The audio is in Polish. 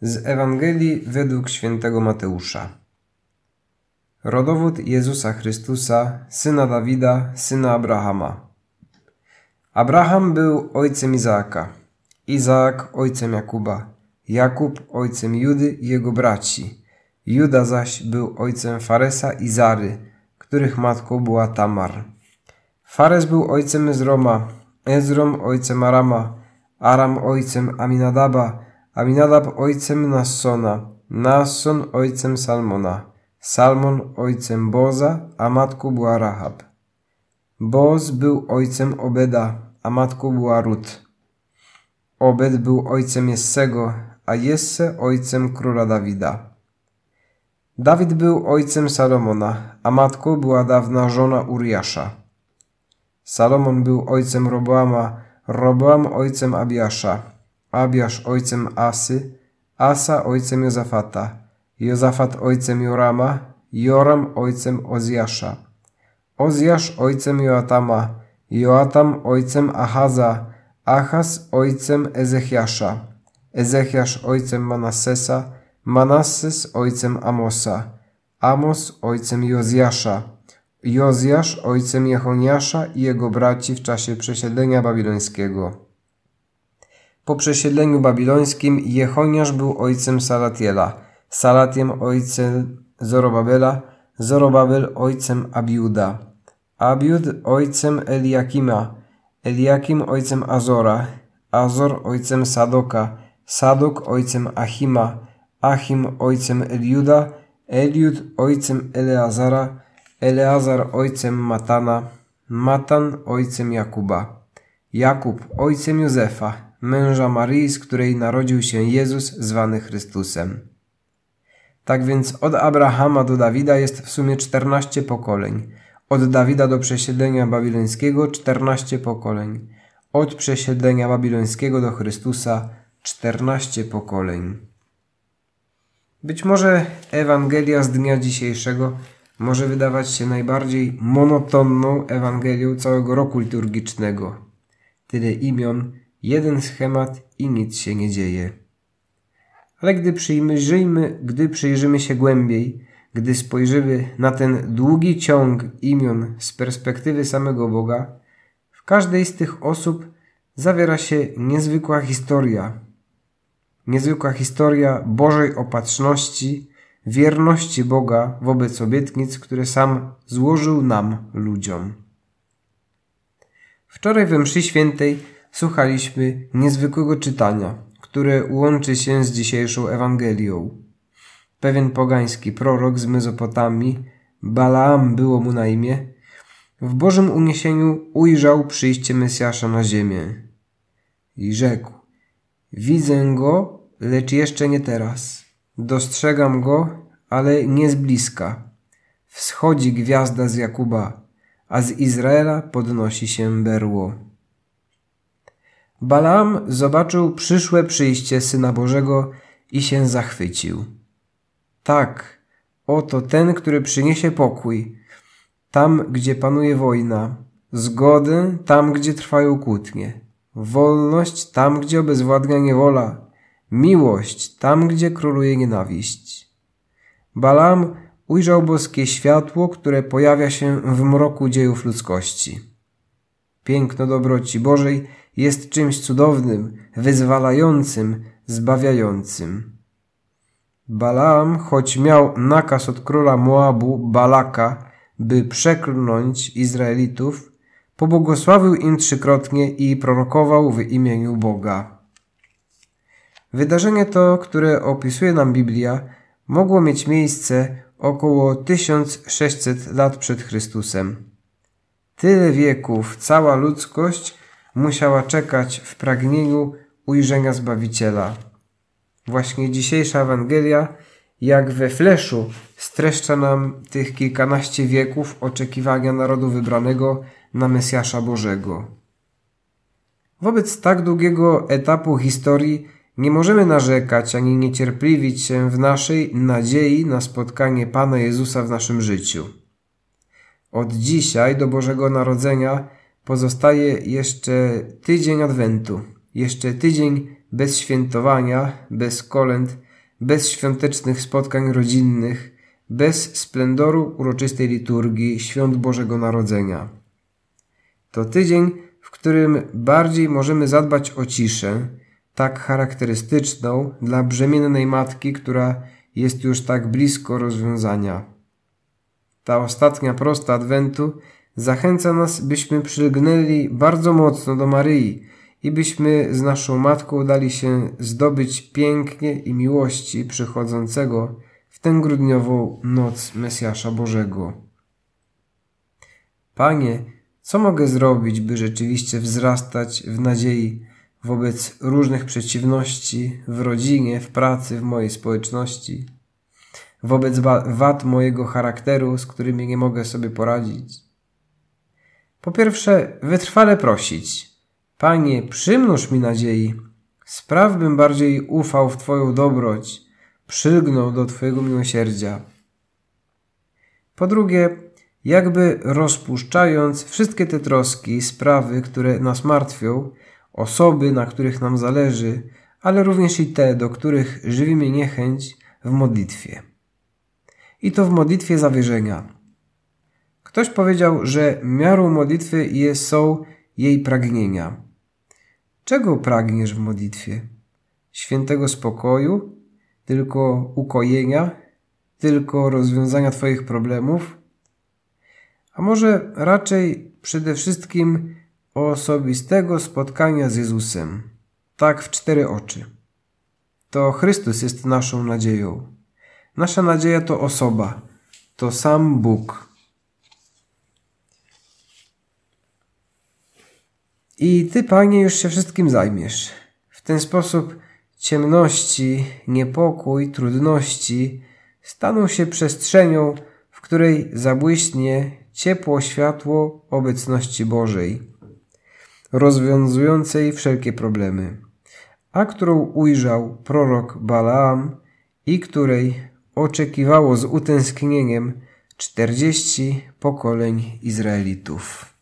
Z Ewangelii według świętego Mateusza. Rodowód Jezusa Chrystusa, syna Dawida, syna Abrahama. Abraham był ojcem Izaaka, Izaak ojcem Jakuba, Jakub ojcem Judy i jego braci. Juda zaś był ojcem Faresa i Zary, których matką była Tamar. Fares był ojcem Ezroma, Ezrom ojcem Arama, Aram ojcem Aminadaba, Aminadab ojcem Nassona, Nasson ojcem Salmona, Salmon ojcem Boza, a matką była Rahab. Boz był ojcem Obeda, a matką była Rut. Obed był ojcem Jessego, a Jesse ojcem króla Dawida. Dawid był ojcem Salomona, a matką była dawna żona Uriasza. Salomon był ojcem Roboama, Roboam ojcem Abiasza, Abiasz ojcem Asy, Asa ojcem Jozafata, Jozafat ojcem Jorama, Joram ojcem Ozjasza, Ozjasz ojcem Joatama, Joatam ojcem Ahaza, Achaz ojcem Ezechiasza, Ezechiasz ojcem Manassesa, Manasses ojcem Amosa, Amos ojcem Jozjasza, Jozjasz ojcem Jechoniasza i jego braci w czasie przesiedlenia babilońskiego. Po przesiedleniu babilońskim Jechoniasz był ojcem Salatiela, Salatiem ojcem Zorobabela, Zorobabel ojcem Abiuda, Abiud ojcem Eliakima, Eliakim ojcem Azora, Azor ojcem Sadoka, Sadok ojcem Achima, Achim ojcem Eliuda, Eliud ojcem Eleazara, Eleazar ojcem Matana, Matan ojcem Jakuba, Jakub ojcem Józefa, męża Maryi, z której narodził się Jezus zwany Chrystusem. Tak więc od Abrahama do Dawida jest w sumie 14 pokoleń. Od Dawida do przesiedlenia babilońskiego 14 pokoleń. Od przesiedlenia babilońskiego do Chrystusa 14 pokoleń. Być może Ewangelia z dnia dzisiejszego może wydawać się najbardziej monotonną Ewangelią całego roku liturgicznego. Tyle imion, jeden schemat i nic się nie dzieje. Ale gdy przyjrzymy, gdy przyjrzymy się głębiej, gdy spojrzymy na ten długi ciąg imion z perspektywy samego Boga, w każdej z tych osób zawiera się niezwykła historia. Niezwykła historia Bożej opatrzności, wierności Boga wobec obietnic, które sam złożył nam, ludziom. Wczoraj we mszy świętej słuchaliśmy niezwykłego czytania, które łączy się z dzisiejszą Ewangelią. Pewien pogański prorok z Mezopotamii, Balaam było mu na imię, w Bożym uniesieniu ujrzał przyjście Mesjasza na ziemię i rzekł: Widzę go, lecz jeszcze nie teraz. Dostrzegam go, ale nie z bliska. Wschodzi gwiazda z Jakuba, a z Izraela podnosi się berło. Balaam zobaczył przyszłe przyjście Syna Bożego i się zachwycił. Tak, oto ten, który przyniesie pokój, tam, gdzie panuje wojna, zgodę tam, gdzie trwają kłótnie, wolność tam, gdzie obezwładnia niewola, miłość tam, gdzie króluje nienawiść. Balaam ujrzał boskie światło, które pojawia się w mroku dziejów ludzkości. Piękno dobroci Bożej jest czymś cudownym, wyzwalającym, zbawiającym. Balaam, choć miał nakaz od króla Moabu, Balaka, by przeklnąć Izraelitów, pobłogosławił im trzykrotnie i prorokował w imieniu Boga. Wydarzenie to, które opisuje nam Biblia, mogło mieć miejsce około 1600 lat przed Chrystusem. Tyle wieków cała ludzkość musiała czekać w pragnieniu ujrzenia Zbawiciela. Właśnie dzisiejsza Ewangelia, jak we fleszu, streszcza nam tych kilkanaście wieków oczekiwania narodu wybranego na Mesjasza Bożego. Wobec tak długiego etapu historii nie możemy narzekać ani niecierpliwić się w naszej nadziei na spotkanie Pana Jezusa w naszym życiu. Od dzisiaj do Bożego Narodzenia pozostaje jeszcze tydzień Adwentu, jeszcze tydzień bez świętowania, bez kolęd, bez świątecznych spotkań rodzinnych, bez splendoru uroczystej liturgii świąt Bożego Narodzenia. To tydzień, w którym bardziej możemy zadbać o ciszę, tak charakterystyczną dla brzemiennej matki, która jest już tak blisko rozwiązania. Ta ostatnia prosta Adwentu zachęca nas, byśmy przylgnęli bardzo mocno do Maryi i byśmy z naszą Matką dali się zdobyć pięknie i miłości przychodzącego w tę grudniową noc Mesjasza Bożego. Panie, co mogę zrobić, by rzeczywiście wzrastać w nadziei wobec różnych przeciwności w rodzinie, w pracy, w mojej społeczności, wobec wad mojego charakteru, z którymi nie mogę sobie poradzić? Po pierwsze, wytrwale prosić. Panie, przymnóż mi nadziei. Spraw bym bardziej ufał w Twoją dobroć, przylgnął do Twojego miłosierdzia. Po drugie, jakby rozpuszczając wszystkie te troski, sprawy, które nas martwią, osoby, na których nam zależy, ale również i te, do których żywi mnie niechęć w modlitwie. I to w modlitwie zawierzenia. Ktoś powiedział, że miarą modlitwy są jej pragnienia. Czego pragniesz w modlitwie? Świętego spokoju? Tylko ukojenia? Tylko rozwiązania Twoich problemów? A może raczej przede wszystkim osobistego spotkania z Jezusem, tak w cztery oczy. To Chrystus jest naszą nadzieją. Nasza nadzieja to osoba, to sam Bóg. I Ty, Panie, już się wszystkim zajmiesz. W ten sposób ciemności, niepokój, trudności staną się przestrzenią, w której zabłyśnie ciepło światło obecności Bożej, rozwiązującej wszelkie problemy, a którą ujrzał prorok Balaam i której oczekiwało z utęsknieniem czterdzieści pokoleń Izraelitów.